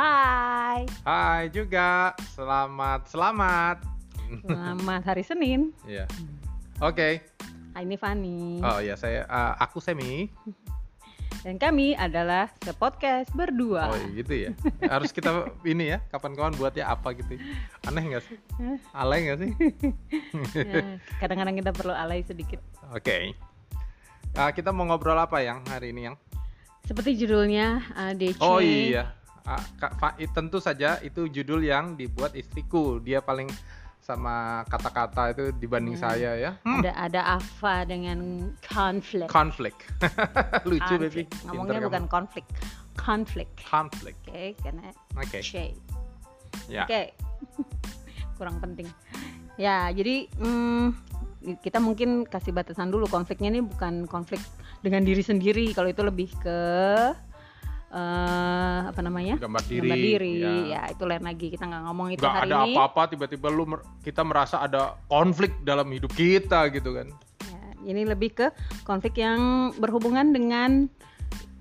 Hai, Hai juga, selamat selamat. selamat hari Senin. Iya. Oke. Hai, ini Fani. Oh ya saya, uh, aku Semi. Dan kami adalah sepodcast berdua. Oh gitu ya. Harus kita ini ya, kapan-kapan buat ya apa gitu. Aneh nggak sih? Alay nggak sih? Ya, kadang-kadang kita perlu alay sedikit. Oke. Uh, kita mau ngobrol apa yang hari ini yang? Seperti judulnya ADC. Oh iya. Fa- tentu saja itu judul yang dibuat istriku. Dia paling sama kata-kata itu dibanding Hmm. saya ya. Hmm, Ada ada Ava dengan konflik. konflik. Lucu baby. Ngomongnya Pinter bukan kamu. konflik, konflik. konflik. Oke, karena Oke. C. Ya. Oke. Kurang penting. Ya, jadi mm, kita mungkin kasih batasan dulu konfliknya ini bukan konflik dengan diri sendiri. Kalau itu lebih ke eh, apa namanya? Gambar diri. Gambar diri. ya. Ya, itu lain lagi. Kita nggak ngomong itu nggak hari ada ini. apa-apa tiba-tiba lu mer- kita merasa ada konflik dalam hidup kita gitu kan Ya, ini lebih ke konflik yang berhubungan dengan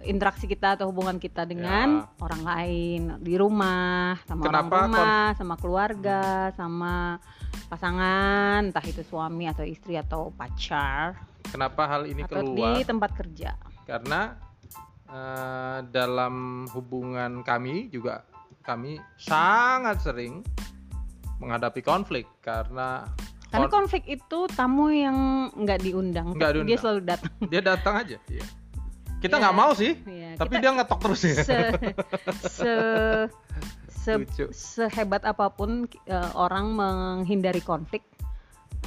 interaksi kita atau hubungan kita dengan orang lain di rumah sama Kenapa orang rumah sama keluarga sama pasangan entah itu suami atau istri atau pacar kenapa hal ini atau keluar di tempat kerja karena eh, dalam hubungan kami juga kami sangat sering menghadapi konflik karena karena kon- konflik itu tamu yang nggak diundang Nggak tapi dia diundang. selalu datang dia datang aja iya. kita Iya. nggak mau sih Iya, tapi kita dia ngetok terus ya se, se, se- Lucu. sehebat apa pun eh, orang menghindari konflik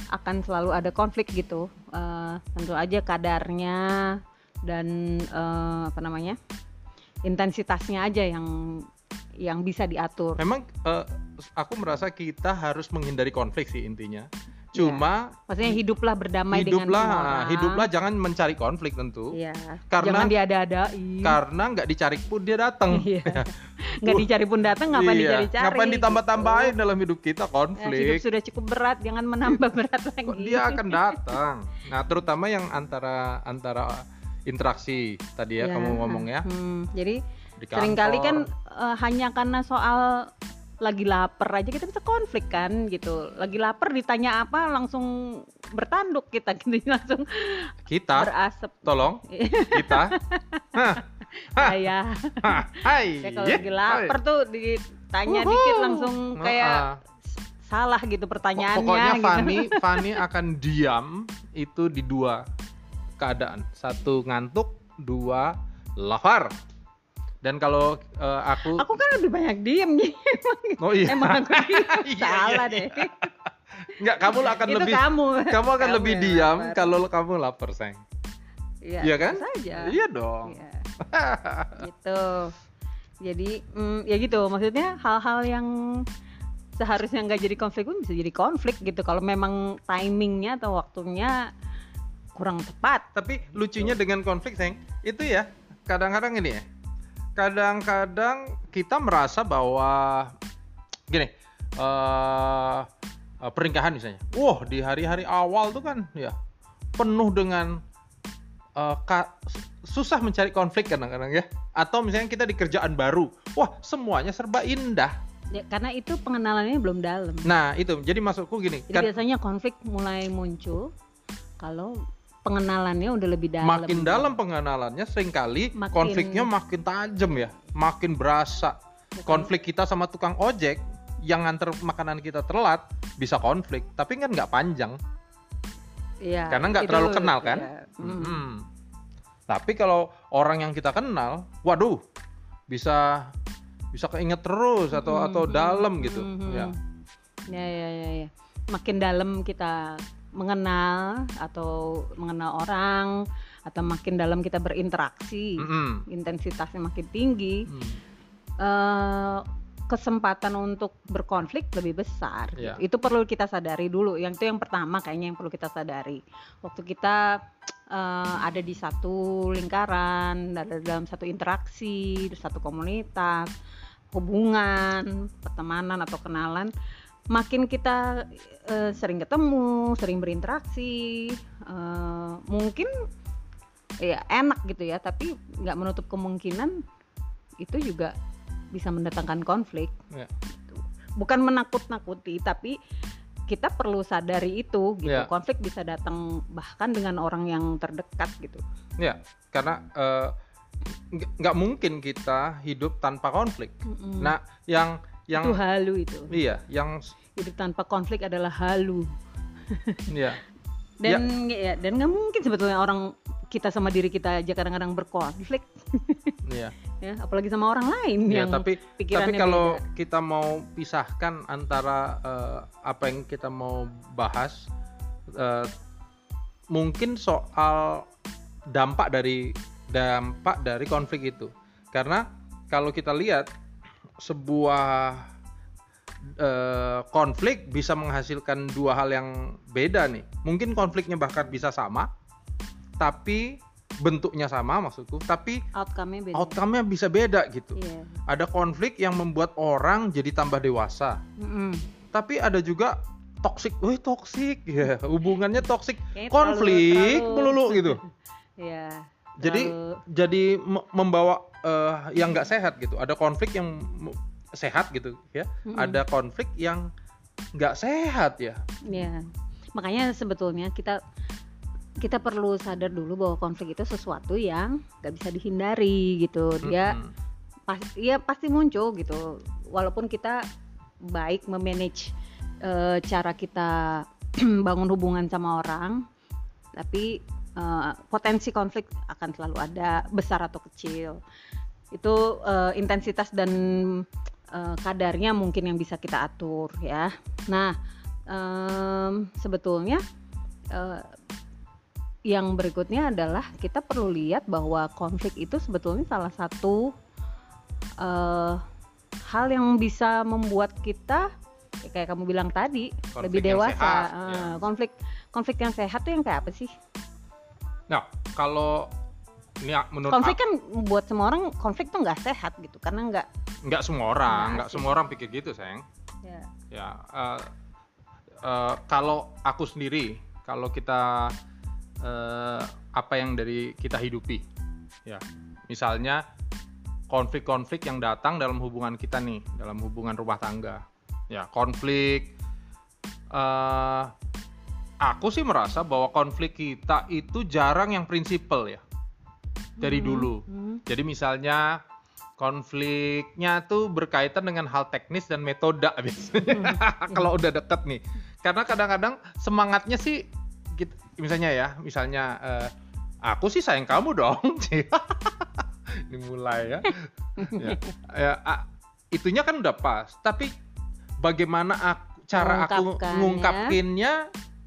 akan selalu ada konflik gitu Eh, tentu aja kadarnya dan eh, apa namanya intensitasnya aja yang yang bisa diatur. Memang eh, aku merasa kita harus menghindari konflik sih intinya. Cuma maksudnya hiduplah berdamai dengan hiduplah semua orang. hiduplah jangan mencari konflik tentu. Iya. Karena- jangan diada-adain. karena nggak dicari pun dia datang Iya. nggak dicari pun datang ngapain Iya, dicari-cari? Ngapain ditambah-tambahin gitu. dalam hidup kita Ya, hidup konflik sudah cukup berat jangan menambah berat lagi. dia akan datang nah terutama yang antara antara interaksi tadi ya, Ya, kamu ngomong ya. hmm, jadi di sering kali kan eh, hanya karena soal lagi lapar aja kita bisa konflik kan gitu. Lagi lapar ditanya apa langsung bertanduk kita gitu. Langsung kita berasap. tolong kita. Saya hai. Saya kalau Ye, lagi lapar tuh ditanya Wuhu. dikit langsung kayak Ah, salah gitu pertanyaannya pokoknya gitu. Fani Fani akan diam itu di dua keadaan. Satu ngantuk. Dua lapar. Dan kalau eh, aku, aku kan lebih banyak diem nih. Oh iya. Emang aku diem. Iya, salah iya, deh. Enggak, kamu akan itu lebih kamu. kamu akan Kamu lebih diam lapar. kalau kamu lapar, sayang. Iya Iya kan? saja Iya dong. Iya. gitu. Jadi mm, ya gitu. Maksudnya hal-hal yang seharusnya nggak jadi konflik pun bisa jadi konflik gitu. Kalau memang timingnya atau waktunya kurang tepat Tapi lucunya dengan konflik, sayang, itu ya kadang-kadang ini ya. Kadang-kadang kita merasa bahwa gini, eh eh, pernikahan misalnya. Wah, di hari-hari awal tuh kan ya penuh dengan eh, ka- susah mencari konflik kadang-kadang ya. Atau misalnya kita di kerjaan baru. Wah, semuanya serba indah. ya, karena itu pengenalannya belum dalam Nah, itu. Jadi maksudku gini, jadi kan- biasanya konflik mulai muncul kalau pengenalannya udah lebih dalam. Makin dalam pengenalannya sering kali Makin- konfliknya makin tajam ya. Makin berasa. Bukan- konflik kita sama tukang ojek yang nganter makanan kita telat bisa konflik. Tapi kan nggak panjang. Iya, karena nggak terlalu kenal kan iya. Mm. Mm-mm. tapi kalau orang yang kita kenal waduh bisa bisa keinget terus atau Mhm, atau mhm, dalam gitu. Mhm. ya. Ya ya ya ya. Makin dalam kita mengenal atau mengenal orang atau makin dalam kita berinteraksi Mm-mm. intensitasnya makin tinggi Mm. eh, kesempatan untuk berkonflik lebih besar Iya. itu perlu kita sadari dulu yang itu yang pertama kayaknya yang perlu kita sadari waktu kita eh, ada di satu lingkaran ada dalam satu interaksi di satu komunitas hubungan pertemanan atau kenalan makin kita eh, sering ketemu sering berinteraksi eh, mungkin ya enak gitu ya tapi nggak menutup kemungkinan itu juga bisa mendatangkan konflik. Ya. Gitu. Bukan menakut-nakuti, tapi kita perlu sadari itu gitu. Ya. Konflik bisa datang bahkan dengan orang yang terdekat gitu. Ya, karena eh, nggak mungkin kita hidup tanpa konflik. Mm-mm. Nah, yang yang itu halu itu. iya, yang Hidup tanpa konflik adalah halu. ya, Dan ya, dan nggak mungkin sebetulnya orang kita sama diri kita aja kadang-kadang berkonflik iya. ya, apalagi sama orang lain Ya, yang tapi tapi kalau beda. kita mau pisahkan antara eh, apa yang kita mau bahas, eh, mungkin soal dampak dari dampak dari konflik itu, karena kalau kita lihat sebuah eh, konflik bisa menghasilkan dua hal yang beda nih. Mungkin konfliknya bahkan bisa sama, tapi bentuknya sama maksudku, tapi outcome-nya beda. outcome-nya bisa beda gitu. Iya. Ada konflik yang membuat orang jadi tambah dewasa, Mm-mm. tapi ada juga toksik, wih toksik, ya hubungannya toksik, konflik melulu gitu. Iya. Jadi jadi me- membawa eh, yang nggak sehat gitu. Ada konflik yang sehat gitu ya, Mm-mm. ada konflik yang nggak sehat ya. Iya. Makanya sebetulnya kita kita perlu sadar dulu bahwa konflik itu sesuatu yang nggak bisa dihindari gitu. Dia Mm-mm. pas, ya pasti muncul gitu. Walaupun kita baik memanage eh, cara kita bangun hubungan sama orang, tapi eh, potensi konflik akan selalu ada, besar atau kecil. Itu eh, intensitas dan eh, kadarnya mungkin yang bisa kita atur ya. Nah, em, sebetulnya eh, yang berikutnya adalah kita perlu lihat bahwa konflik itu sebetulnya salah satu eh, hal yang bisa membuat kita ya kayak kamu bilang tadi Konflik lebih dewasa. sehat, Eh, ya. Konflik konflik yang sehat tuh yang kayak apa sih? Nah, kalau ini ah, menurut konflik kan buat semua orang konflik tuh nggak sehat gitu karena nggak nggak semua orang, Nggak nggak semua orang pikir gitu, sayang. ya, Ya, eh, eh, kalau aku sendiri, kalau kita eh, apa yang dari kita hidupi, ya, misalnya konflik-konflik yang datang dalam hubungan kita nih, dalam hubungan rumah tangga, ya, konflik. eh, aku sih merasa bahwa konflik kita itu jarang yang prinsipal ya, dari Hmm, dulu. hmm, Jadi misalnya konfliknya tuh berkaitan dengan hal teknis dan metode biasanya kalau udah deket nih. Karena kadang-kadang semangatnya sih gitu, misalnya ya, misalnya eh, aku sih sayang kamu dong. Ini mulai ya. ya, ya, ah, itunya kan udah pas, tapi bagaimana aku, cara aku Mengungkapkannya, ngungkapinnya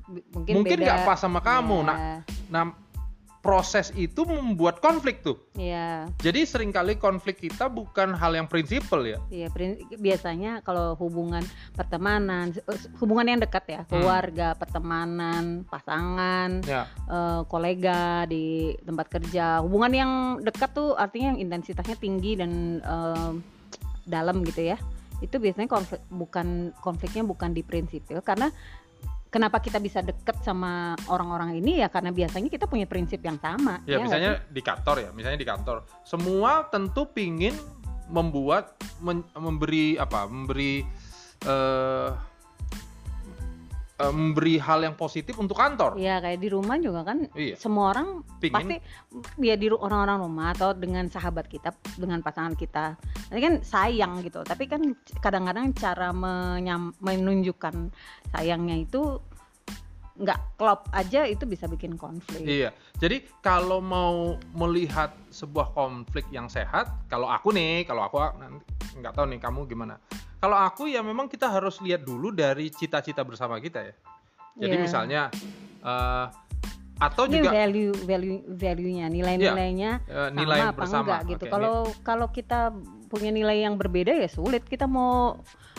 mungkin mungkin nggak pas sama kamu. Ya, Nah, nah proses itu membuat konflik tuh. ya, Jadi sering kali konflik kita bukan hal yang prinsipal ya. ya, prin- biasanya kalau hubungan pertemanan, hubungan yang dekat ya, keluarga, pertemanan, pasangan, Ya, eh, kolega di tempat kerja, hubungan yang dekat tuh artinya yang intensitasnya tinggi dan eh, dalam gitu ya. Itu biasanya konflik bukan konfliknya bukan di prinsipil karena kenapa kita bisa deket sama orang-orang ini ya karena biasanya kita punya prinsip yang sama. ya nggak misalnya di kantor ya, misalnya di kantor. Semua tentu pingin membuat men- memberi apa? Memberi eh eh, memberi hal yang positif untuk kantor. Ya kayak di rumah juga kan Iya. semua orang Pingin pasti ya di orang-orang rumah atau dengan sahabat kita dengan pasangan kita ini kan sayang gitu tapi kan kadang-kadang cara menyam- menunjukkan sayangnya itu nggak klop aja itu bisa bikin konflik Iya. Jadi kalau mau melihat sebuah konflik yang sehat, kalau aku nih, kalau aku nanti nggak tahu nih kamu gimana. Kalau aku ya memang kita harus lihat dulu dari cita-cita bersama kita ya. Jadi Iya. misalnya eh, atau ini juga value value value-nya nilai-nilainya eh, sama nilai apa bersama. enggak gitu kalau kalau kita punya nilai yang berbeda ya sulit kita mau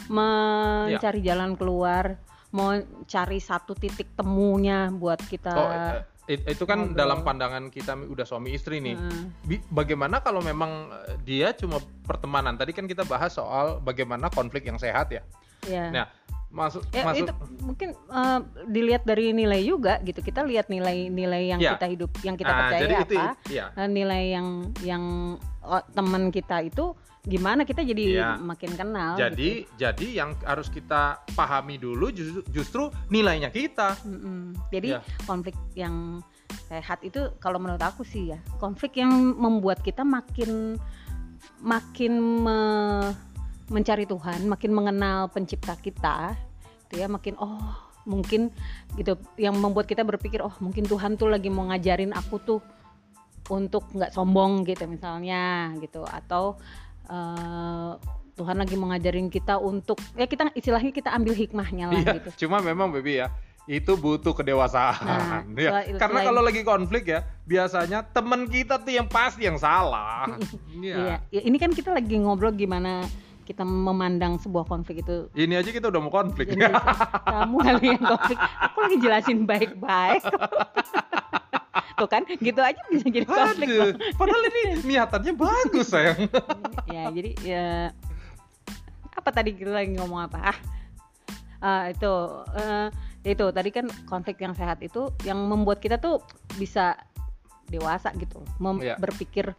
mencari Iya. jalan keluar mau cari satu titik temunya buat kita Oh, eh, it- itu kan ngobrol. dalam pandangan kita udah suami istri nih. Bi- Bagaimana kalau memang eh, dia cuma pertemanan? Tadi kan kita bahas soal bagaimana konflik yang sehat ya. ya Nah, masuk Ya, masuk itu mungkin eh, dilihat dari nilai juga gitu. Kita lihat nilai-nilai yang Ya. kita hidup, yang kita Ah, percaya jadi itu apa. iya Eh, nilai yang yang oh, teman kita itu gimana kita jadi Iya. makin kenal. jadi jadi yang harus kita pahami dulu justru, justru nilainya kita gitu. Mm-mm. Jadi Ya. konflik yang sehat itu kalau menurut aku sih ya konflik yang membuat kita makin makin me- mencari Tuhan, makin mengenal pencipta kita, itu ya makin oh mungkin gitu yang membuat kita berpikir oh mungkin Tuhan tuh lagi mau ngajarin aku tuh untuk nggak sombong gitu misalnya gitu atau eh, Tuhan lagi mau ngajarin kita untuk ya kita istilahnya kita ambil hikmahnya lah Iya, gitu. cuma memang baby ya itu butuh kedewasaan Nah, ya. selain- karena kalau lagi konflik ya biasanya teman kita tuh yang pasti yang salah Iya, Iya. ya, ini kan kita lagi ngobrol gimana kita memandang sebuah konflik itu. ini aja kita udah mau konflik Jadi kamu kali yang konflik, aku lagi jelasin baik-baik. Tuh kan, gitu aja bisa jadi konflik. Aduh, padahal ini niatannya bagus sayang ya, jadi ya apa tadi kita lagi ngomong apa? Ah, ah, itu eh, itu tadi kan konflik yang sehat itu yang membuat kita tuh bisa dewasa gitu, mem- Iya. berpikir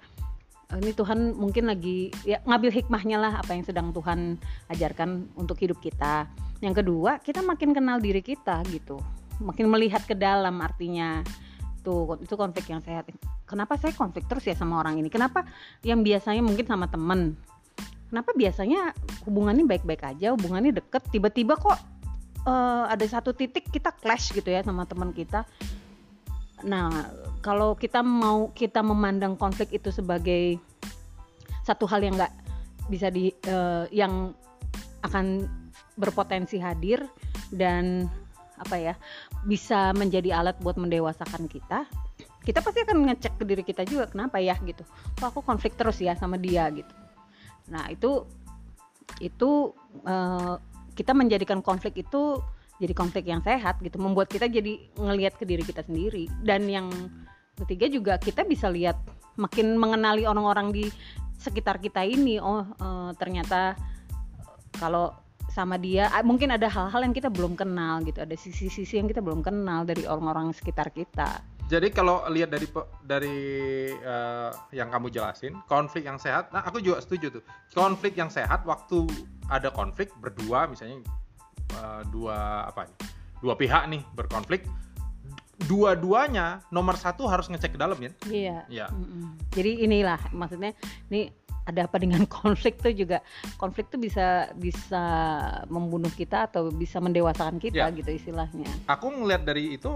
"Eh, ini Tuhan mungkin lagi ya ngambil hikmahnya lah apa yang sedang Tuhan ajarkan untuk hidup kita. Yang kedua, kita makin kenal diri kita gitu, makin melihat ke dalam artinya tuh itu konflik yang sehat. Kenapa saya konflik terus ya sama orang ini? Kenapa yang biasanya mungkin sama temen, kenapa biasanya hubungannya baik-baik aja, hubungannya deket, tiba-tiba kok eh, ada satu titik kita clash gitu ya sama teman kita. Nah, kalau kita mau kita memandang konflik itu sebagai satu hal yang nggak bisa di eh, yang akan berpotensi hadir dan apa ya bisa menjadi alat buat mendewasakan kita kita pasti akan ngecek ke diri kita juga kenapa ya gitu. Kok aku konflik terus ya sama dia gitu. Nah itu itu eh, kita menjadikan konflik itu jadi konflik yang sehat gitu. Membuat kita jadi ngelihat ke diri kita sendiri. Dan yang ketiga juga kita bisa lihat makin mengenali orang-orang di sekitar kita ini. Oh eh, ternyata kalau sama dia mungkin ada hal-hal yang kita belum kenal gitu ada sisi-sisi yang kita belum kenal dari orang-orang sekitar kita Jadi kalau lihat dari dari eh, yang kamu jelasin, konflik yang sehat, nah aku juga setuju tuh. Konflik yang sehat waktu ada konflik berdua misalnya eh, dua apa nih? Dua pihak nih berkonflik, dua-duanya nomor satu harus ngecek ke dalam ya. iya Iya. Mm-mm. jadi inilah maksudnya ini ada apa dengan konflik tuh juga konflik tuh bisa bisa membunuh kita atau bisa mendewasakan kita Ya. gitu istilahnya Aku ngelihat dari itu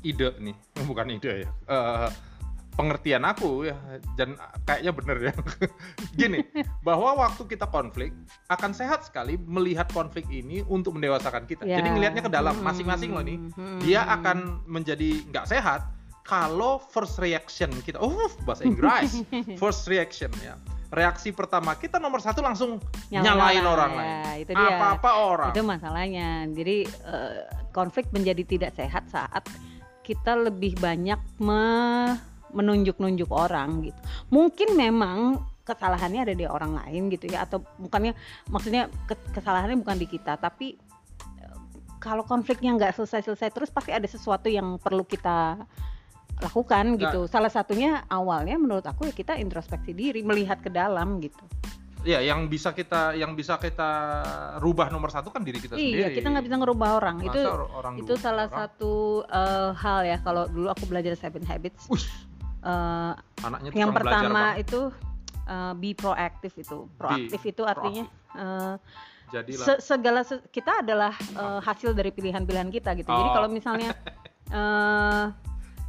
ide nih, bukan ide ya. Eh, pengertian aku ya dan kayaknya bener ya. Gini, bahwa waktu kita konflik akan sehat sekali melihat konflik ini untuk mendewasakan kita. Ya. Jadi ngelihatnya ke dalam Hmm, masing-masing loh nih. hmm. Dia akan menjadi nggak sehat kalau first reaction kita, oh bahasa Inggris, first reaction ya. Reaksi pertama kita nomor satu langsung nyalain orang ya, lain. itu dia Apa-apa orang. itu masalahnya jadi eh, konflik menjadi tidak sehat saat kita lebih banyak me- menunjuk-nunjuk orang gitu mungkin memang kesalahannya ada di orang lain gitu ya atau bukannya maksudnya ke- kesalahannya bukan di kita tapi eh, kalau konfliknya nggak selesai-selesai terus pasti ada sesuatu yang perlu kita lakukan Nah. gitu salah satunya awalnya menurut aku ya kita introspeksi diri melihat ke dalam gitu Ya, yang bisa kita yang bisa kita rubah nomor satu kan diri kita sendiri. iya kita nggak bisa ngerubah orang Masa itu or- orang itu dulu- salah orang- satu eh, hal ya kalau dulu aku belajar seven habits Ush, eh, anaknya yang belajar pertama banget. itu eh, be proactive itu proaktif itu artinya eh, Jadilah. se- segala se- kita adalah eh, hasil dari pilihan-pilihan kita gitu jadi Oh. kalau misalnya eh,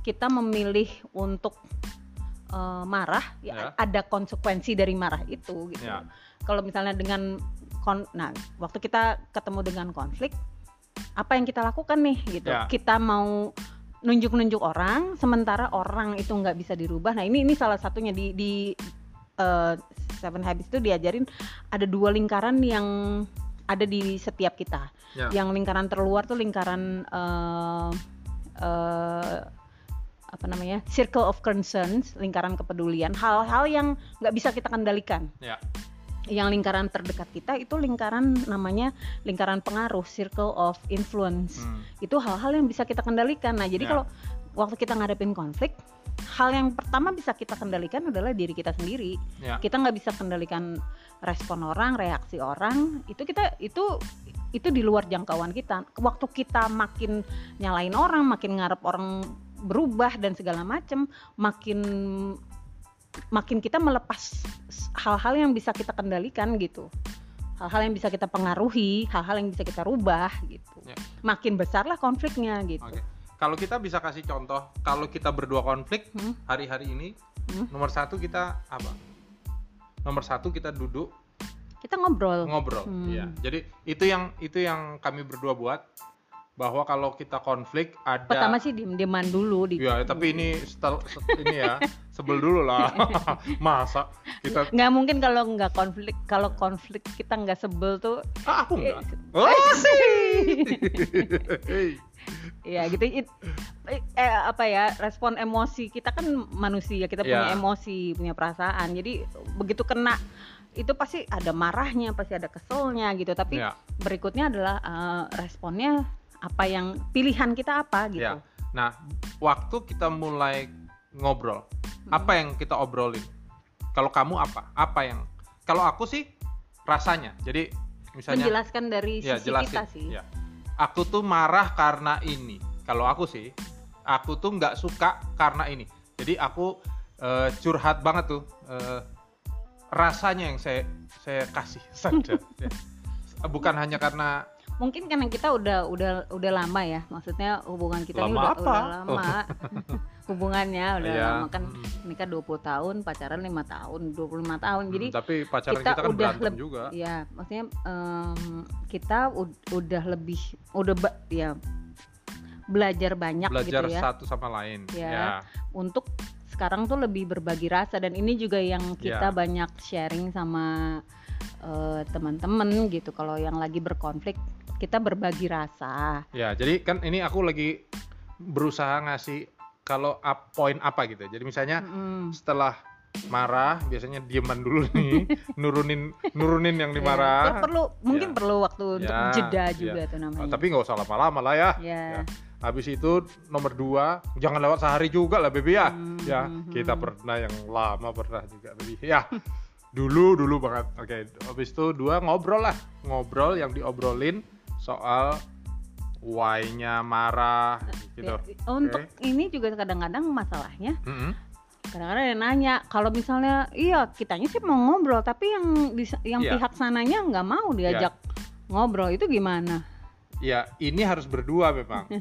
kita memilih untuk eh, marah ya, Ya. ada konsekuensi dari marah itu gitu Ya. kalau misalnya dengan kon nah waktu kita ketemu dengan konflik apa yang kita lakukan nih gitu Ya. kita mau nunjuk-nunjuk orang sementara orang itu nggak bisa dirubah nah ini ini salah satunya di di eh, Seven Habits itu diajarin ada dua lingkaran yang ada di setiap kita Ya. yang lingkaran terluar tuh lingkaran eh, apa namanya circle of concerns lingkaran kepedulian hal-hal yang nggak bisa kita kendalikan Ya. yang lingkaran terdekat kita itu lingkaran namanya lingkaran pengaruh circle of influence Hmm. itu hal-hal yang bisa kita kendalikan nah jadi Ya. kalau waktu kita ngadepin konflik hal yang pertama bisa kita kendalikan adalah diri kita sendiri Ya. kita nggak bisa kendalikan respon orang reaksi orang itu kita itu itu di luar jangkauan kita waktu kita makin nyalain orang makin ngarep orang berubah dan segala macam makin makin kita melepas hal-hal yang bisa kita kendalikan gitu hal-hal yang bisa kita pengaruhi hal-hal yang bisa kita rubah gitu Ya. makin besarlah konfliknya gitu Oke. Kalau kita bisa kasih contoh, kalau kita berdua konflik Hmm. hari-hari ini, Hmm. nomor satu kita apa? Nomor satu kita duduk kita ngobrol ngobrol. Hmm. Iya. Jadi itu yang itu yang kami berdua buat bahwa kalau kita konflik ada. pertama sih diem-dieman dulu di Ya, tapi ini setel, set- ini ya sebel dulu lah. Masa kita? nggak mungkin kalau nggak konflik kalau konflik kita nggak sebel tuh Ah, aku enggak. Eh, Oh, ya gitu it- eh, apa ya respon emosi kita kan manusia kita punya Ya. emosi punya perasaan jadi begitu kena itu pasti ada marahnya pasti ada keselnya gitu tapi Ya. berikutnya adalah eh, responnya apa yang pilihan kita apa gitu Ya. Nah, waktu kita mulai ngobrol, apa yang kita obrolin? Kalau kamu apa? Apa yang? Kalau aku sih rasanya. Jadi misalnya menjelaskan dari ya sisi jelasin. kita sih Ya. Aku tuh marah karena ini. Kalau aku sih, aku tuh nggak suka karena ini. Jadi aku eh, curhat banget tuh. eh, rasanya yang saya saya kasih saja. ya. Bukan hanya karena mungkin karena kita udah udah udah lama ya maksudnya hubungan kita ini Lama udah apa? udah lama hubungannya udah Iya. lama kan Mm. nikah 20 tahun pacaran lima tahun 25 tahun jadi Hmm, tapi pacaran kita kita, kan udah berantem juga. ya maksudnya em, kita ud- udah lebih udah ba- ya belajar banyak Belajar gitu ya satu sama lain. Ya. ya. untuk sekarang tuh lebih berbagi rasa dan ini juga yang kita Ya. banyak sharing sama eh, teman-teman gitu kalau yang lagi berkonflik kita berbagi rasa Ya, jadi kan ini aku lagi berusaha ngasih kalau up poin apa gitu. Jadi misalnya Mm-mm. setelah marah biasanya dieman dulu nih, nurunin nurunin yang Ya, dimarah. perlu mungkin Ya. perlu waktu untuk Ya, jeda ya. juga tuh Oh, namanya tapi nggak usah lama-lama lah ya. ya Ya. Habis itu nomor dua, jangan lewat sehari juga lah, baby ya. Hmm, Ya, hmm, kita hmm. pernah yang lama pernah juga, baby. Ya, dulu dulu banget. Oke, habis itu dua ngobrol lah, ngobrol yang diobrolin soal why-nya marah gitu. Untuk ini juga kadang-kadang masalahnya Mm-mm. kadang-kadang ada yang nanya kalau misalnya iya kitanya sih mau ngobrol tapi yang yang Iya. pihak sananya nggak mau diajak ngobrol itu gimana Ya, ini harus berdua memang.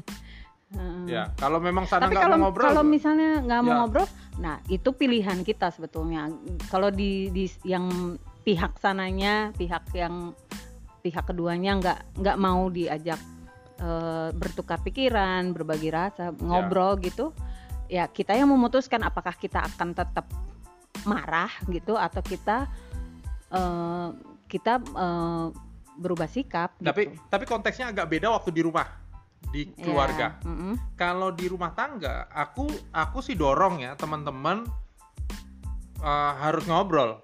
Heeh. ya, kalau memang sana nggak mau ngobrol, kalau misalnya nggak mau Ya. ngobrol nah itu pilihan kita sebetulnya kalau di, di yang pihak sananya pihak yang pihak keduanya nggak nggak mau diajak eh, bertukar pikiran berbagi rasa ngobrol gitu ya kita yang memutuskan apakah kita akan tetap marah gitu atau kita eh, kita eh, berubah sikap tapi gitu. tapi konteksnya agak beda waktu di rumah, di Ya, keluarga. mm-mm. kalau di rumah tangga aku aku sih dorong ya teman-teman eh, harus ngobrol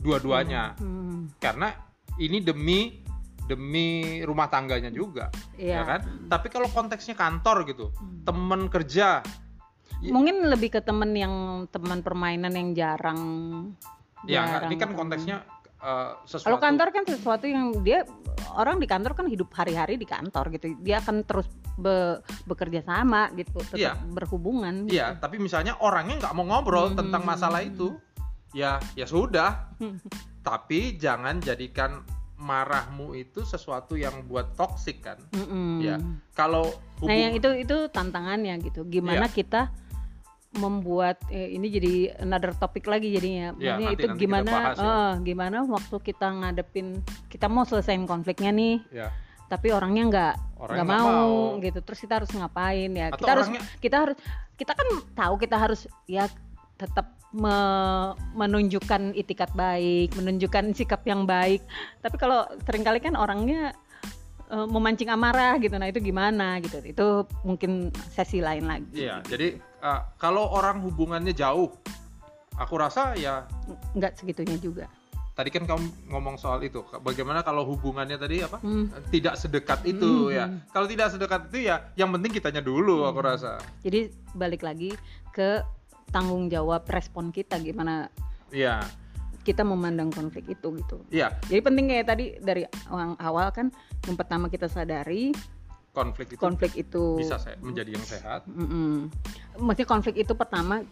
dua-duanya Hmm, karena ini demi demi rumah tangganya juga iya. ya kan tapi kalau konteksnya kantor gitu Hmm. temen kerja I- mungkin lebih ke temen yang teman permainan yang jarang ya jarang ini kan konteksnya eh, sesuatu kalau kantor kan sesuatu yang dia orang di kantor kan hidup hari-hari di kantor gitu dia akan terus be- bekerja sama gitu tetap Iya. berhubungan iya tapi misalnya orangnya nggak mau ngobrol Hmm. tentang masalah itu ya ya sudah tapi jangan jadikan marahmu itu sesuatu yang buat toksik kan Mm-mm. Ya, kalau nah yang hubung- itu itu tantangannya gitu gimana Iya. kita membuat eh, ini jadi another topik lagi jadinya maksudnya nanti- itu nanti gimana bahas ya. eh, gimana waktu kita ngadepin kita mau selesaiin konfliknya nih ya tapi orangnya nggak nggak mau, mau. gitu terus kita harus ngapain ya Atau kita harus orangnya- kita harus kita kan tahu kita harus ya tetap me- menunjukkan itikat baik menunjukkan sikap yang baik tapi kalau sering kali kan orangnya eh, memancing amarah gitu nah itu gimana gitu itu mungkin sesi lain lagi Iya, jadi uh, kalau orang hubungannya jauh, aku rasa ya nggak segitunya juga tadi kan kamu ngomong soal itu. Bagaimana kalau hubungannya tadi apa? Hmm. Tidak sedekat itu Hmm. ya. Kalau tidak sedekat itu ya, yang penting kitanya dulu aku Hmm. rasa. Jadi balik lagi ke tanggung jawab respon kita gimana Iya, kita memandang konflik itu gitu. iya. Jadi penting kayak tadi dari awal, awal kan yang pertama kita sadari Konflik itu konflik itu bisa se- menjadi yang sehat. Mm-mm. Maksudnya konflik itu pertama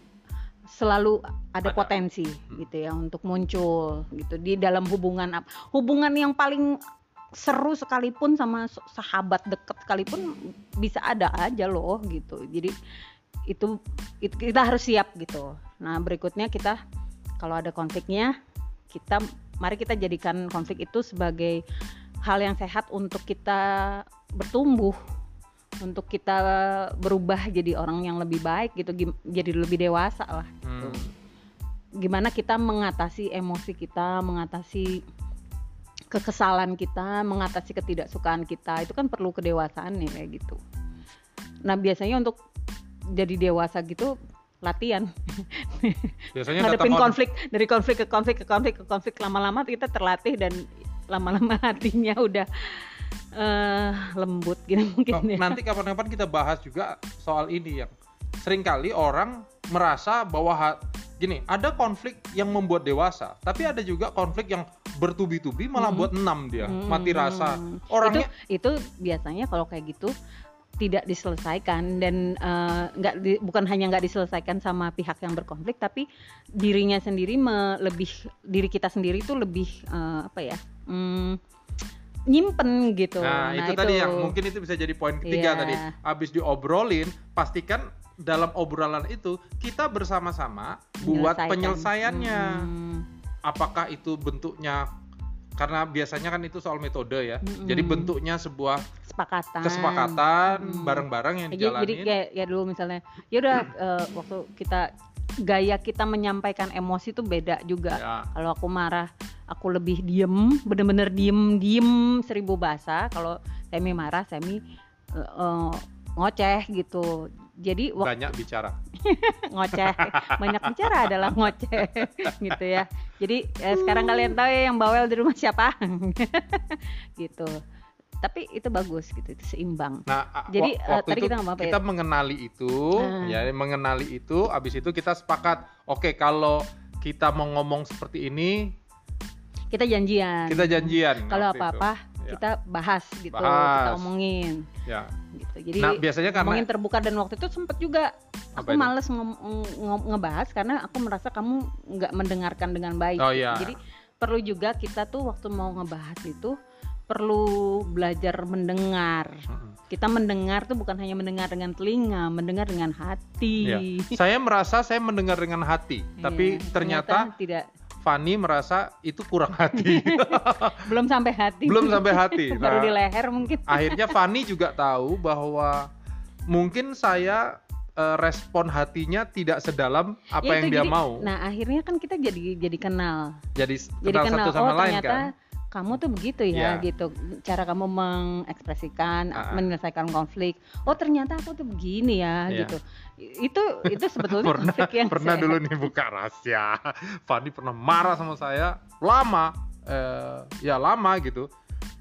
selalu ada, Ada. potensi gitu ya untuk muncul gitu di dalam hubungan hubungan yang paling seru sekalipun sama sahabat deket sekalipun bisa ada aja loh gitu jadi itu, itu kita harus siap gitu. Nah berikutnya kita kalau ada konfliknya kita mari kita jadikan konflik itu sebagai hal yang sehat untuk kita bertumbuh untuk kita berubah jadi orang yang lebih baik gitu jadi lebih dewasa lah Hmm. gimana kita mengatasi emosi kita mengatasi kekesalan kita mengatasi ketidaksukaan kita itu kan perlu kedewasaan nih kayak gitu. Nah biasanya untuk jadi dewasa gitu latihan Biasanya ngadepin konflik dari konflik ke konflik ke konflik ke konflik lama-lama kita terlatih dan lama-lama hatinya udah eh, lembut gitu mungkin Oh, ya. nanti kapan-kapan kita bahas juga soal ini yang sering kali orang merasa bahwa ha- gini ada konflik yang membuat dewasa tapi ada juga konflik yang bertubi-tubi malah Hmm. buat enam dia Hmm. mati rasa orangnya itu, itu biasanya kalau kayak gitu tidak diselesaikan dan eh, nggak di- bukan hanya nggak diselesaikan sama pihak yang berkonflik tapi dirinya sendiri me- lebih diri kita sendiri itu lebih eh, apa ya hmm, nyimpen gitu nah, itu, tadi yang mungkin itu bisa jadi poin ketiga Iya. tadi habis diobrolin pastikan dalam obrolan itu kita bersama-sama buat penyelesaiannya Hmm. apakah itu bentuknya karena biasanya kan itu soal metode ya. Mm-mm. jadi bentuknya sebuah kesepakatan. kesepakatan Hmm. bareng-bareng yang jadi, jadi kayak ya dulu misalnya ya udah eh, waktu kita gaya kita menyampaikan emosi itu beda juga. Ya. Kalau aku marah aku lebih diem bener-bener diem diem seribu bahasa. Kalau Semi marah Semi eh, eh, ngoceh gitu jadi waktu banyak bicara ngoceh banyak bicara adalah ngoceh gitu ya jadi eh, sekarang kalian tahu ya yang bawel di rumah siapa gitu tapi itu bagus gitu itu seimbang Nah, Jadi, eh, waktu tadi itu kita ngomong apa ya? kita mengenali itu, Hmm. ya mengenali itu, abis itu kita sepakat, oke kalau kita mau ngomong seperti ini, kita janjian kita janjian. kalau waktu itu. Ya. kita bahas gitu Bahas. kita omongin Ya. gitu jadi Nah, biasanya karena ngomongin terbuka dan waktu itu sempet juga aku itu? males ngom- nge- ngebahas karena aku merasa kamu nggak mendengarkan dengan baik Oh iya. jadi perlu juga kita tuh waktu mau ngebahas itu perlu belajar mendengar kita mendengar tuh bukan hanya mendengar dengan telinga mendengar dengan hati Ya. Saya merasa saya mendengar dengan hati, tapi Iya, ternyata tidak Fanny merasa itu kurang hati. belum sampai hati Belum sampai hati. baru Nah, di leher mungkin akhirnya Fanny juga tahu bahwa mungkin saya eh, respon hatinya tidak sedalam apa Ya, yang itu dia jadi- mau. nah akhirnya kan kita jadi jadi kenal jadi jadi kenal kenal satu sama oh lain ternyata kan. Kamu tuh begitu ya Iya. gitu cara kamu mengekspresikan Ah. menyelesaikan konflik oh ternyata aku tuh begini ya Iya. gitu itu itu sebetulnya pernah konflik yang pernah sehat. dulu nih buka rahasia Fandi pernah marah sama saya lama eh, ya lama gitu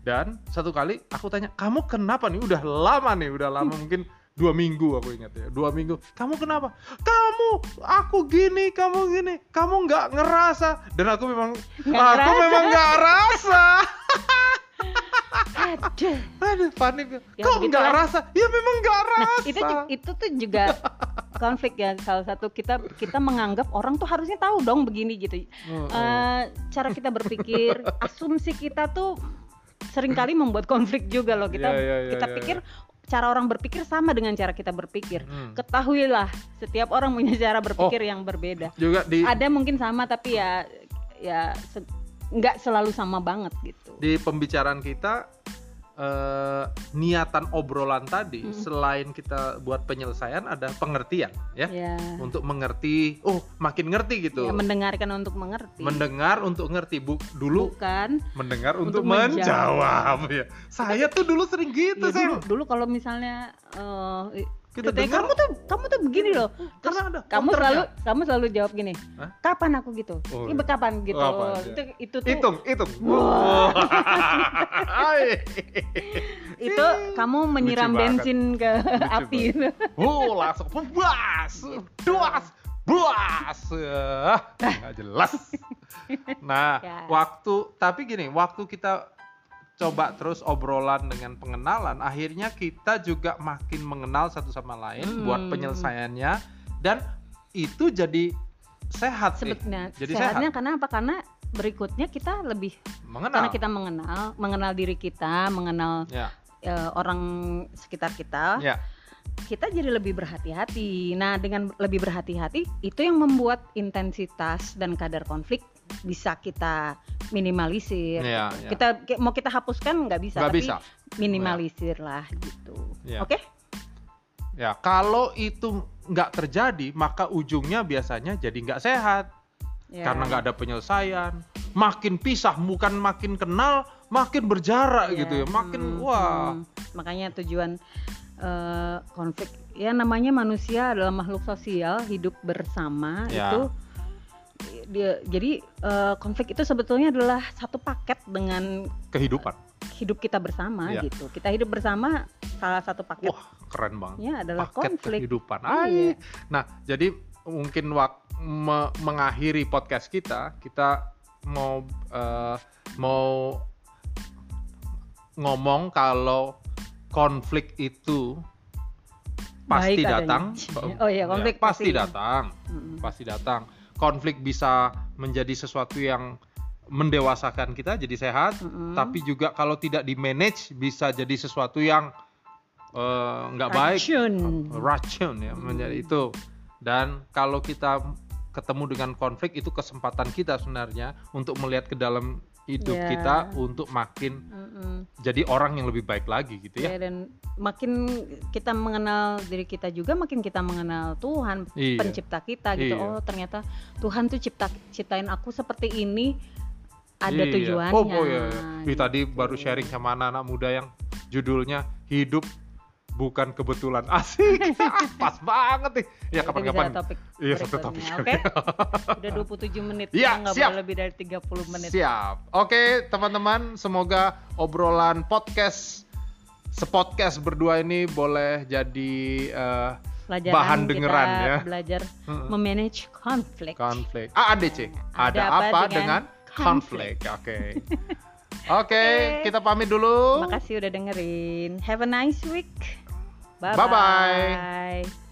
dan satu kali aku tanya kamu kenapa nih udah lama nih udah lama mungkin dua minggu aku ingat ya dua minggu kamu kenapa kamu aku gini kamu gini kamu nggak ngerasa dan aku memang Nggak aku ngerasa. memang nggak rasa Aduh. aduh bilang, Ya, kok nggak rasa ya memang nggak Nah, rasa itu ju- itu tuh juga konflik ya salah satu kita kita menganggap orang tuh harusnya tahu dong begini gitu. Heeh. Eh, cara kita berpikir, asumsi kita tuh sering kali membuat konflik juga loh. Kita Iya, iya, iya, kita iya, pikir cara orang berpikir sama dengan cara kita berpikir. Hmm. Ketahuilah, setiap orang punya cara berpikir Oh. yang berbeda. juga di Ada mungkin sama tapi ya ya se- nggak selalu sama banget gitu. di pembicaraan kita eh, niatan obrolan tadi Hmm. selain kita buat penyelesaian ada pengertian ya Ya. untuk mengerti oh makin ngerti gitu ya, mendengarkan untuk mengerti. mendengar untuk ngerti bu dulu Bukan mendengar untuk, Untuk menjawab ya saya tuh dulu sering gitu Ya, Seng. dulu, dulu kalau misalnya eh, kita dengar kamu tuh kamu tuh begini loh. Terus karena ada kamu selalu kamu selalu jawab gini. Hah? Kapan aku gitu? Oh, Ini kapan gitu. Apa aja. itu itu tuh hitung hitung itu kamu menyiram bensin ke api. Oh, langsung buas, duas, buas. Ah, nggak jelas. Nah, Ya. waktu tapi gini, waktu kita coba terus obrolan dengan pengenalan, akhirnya kita juga makin mengenal satu sama lain Hmm. buat penyelesaiannya dan itu jadi sehat. Sebetulnya Jadi sehatnya sehat. karena apa? Karena berikutnya kita lebih Mengenal. karena kita mengenal, mengenal diri kita, mengenal Ya, eh, orang sekitar kita, ya. kita jadi lebih berhati-hati. Nah, dengan lebih berhati-hati itu yang membuat intensitas dan kadar konflik bisa kita minimalisir. Iya, iya. Kita ki- mau kita hapuskan nggak bisa, Nggak tapi bisa. minimalisir lah gitu. Iya. Oke? Ya, kalau itu nggak terjadi, maka ujungnya biasanya jadi nggak sehat. Ya. karena nggak ada penyelesaian makin pisah bukan makin kenal makin berjarak Ya. gitu ya makin Hmm, wah hmm. Makanya tujuan eh, konflik ya namanya manusia adalah makhluk sosial hidup bersama Ya. itu dia jadi eh, konflik itu sebetulnya adalah satu paket dengan kehidupan hidup kita bersama Iya. gitu. Kita hidup bersama salah satu paketnya wah keren banget adalah paket konflik. kehidupan Iya. Ay. nah jadi mungkin wak me- mengakhiri podcast kita kita mau eh, mau ngomong kalau konflik itu pasti Baik adanya. datang Oh iya, konflik Ya, pasti pasti. datang pasti datang. Konflik bisa menjadi sesuatu yang mendewasakan kita jadi sehat, Mm-mm. tapi juga kalau tidak di manage bisa jadi sesuatu yang eh, nggak baik, Racun. racun ya menjadi itu. Dan kalau kita ketemu dengan konflik itu kesempatan kita sebenarnya untuk melihat ke dalam hidup Ya. kita untuk makin Mm-mm. jadi orang yang lebih baik lagi gitu ya. Ya, dan makin kita mengenal diri kita juga makin kita mengenal Tuhan Iya. pencipta kita gitu. Iya. Oh, ternyata Tuhan tuh cipta ciptain aku seperti ini ada Iya. tujuannya. Oh, oh iya. Ih, gitu. tadi baru sharing sama anak-anak muda yang judulnya hidup bukan kebetulan. Asik. Pas banget nih. Ya kapan-kapan. Iya, satu topik. Oke. Udah 27 menit. Kita nggak siap. boleh lebih dari 30 menit. Siap. Oke, teman-teman, semoga obrolan podcast sepodcast berdua ini boleh jadi eh, Pelajaran bahan kita dengeran ya. Belajar Mm-mm. memanage konflik. konflik. AADC. Ada, apa, dengan, konflik? Oke. Oke, Oke. kita pamit dulu. Makasih udah dengerin. Have a nice week. Bye-bye. Bye-bye.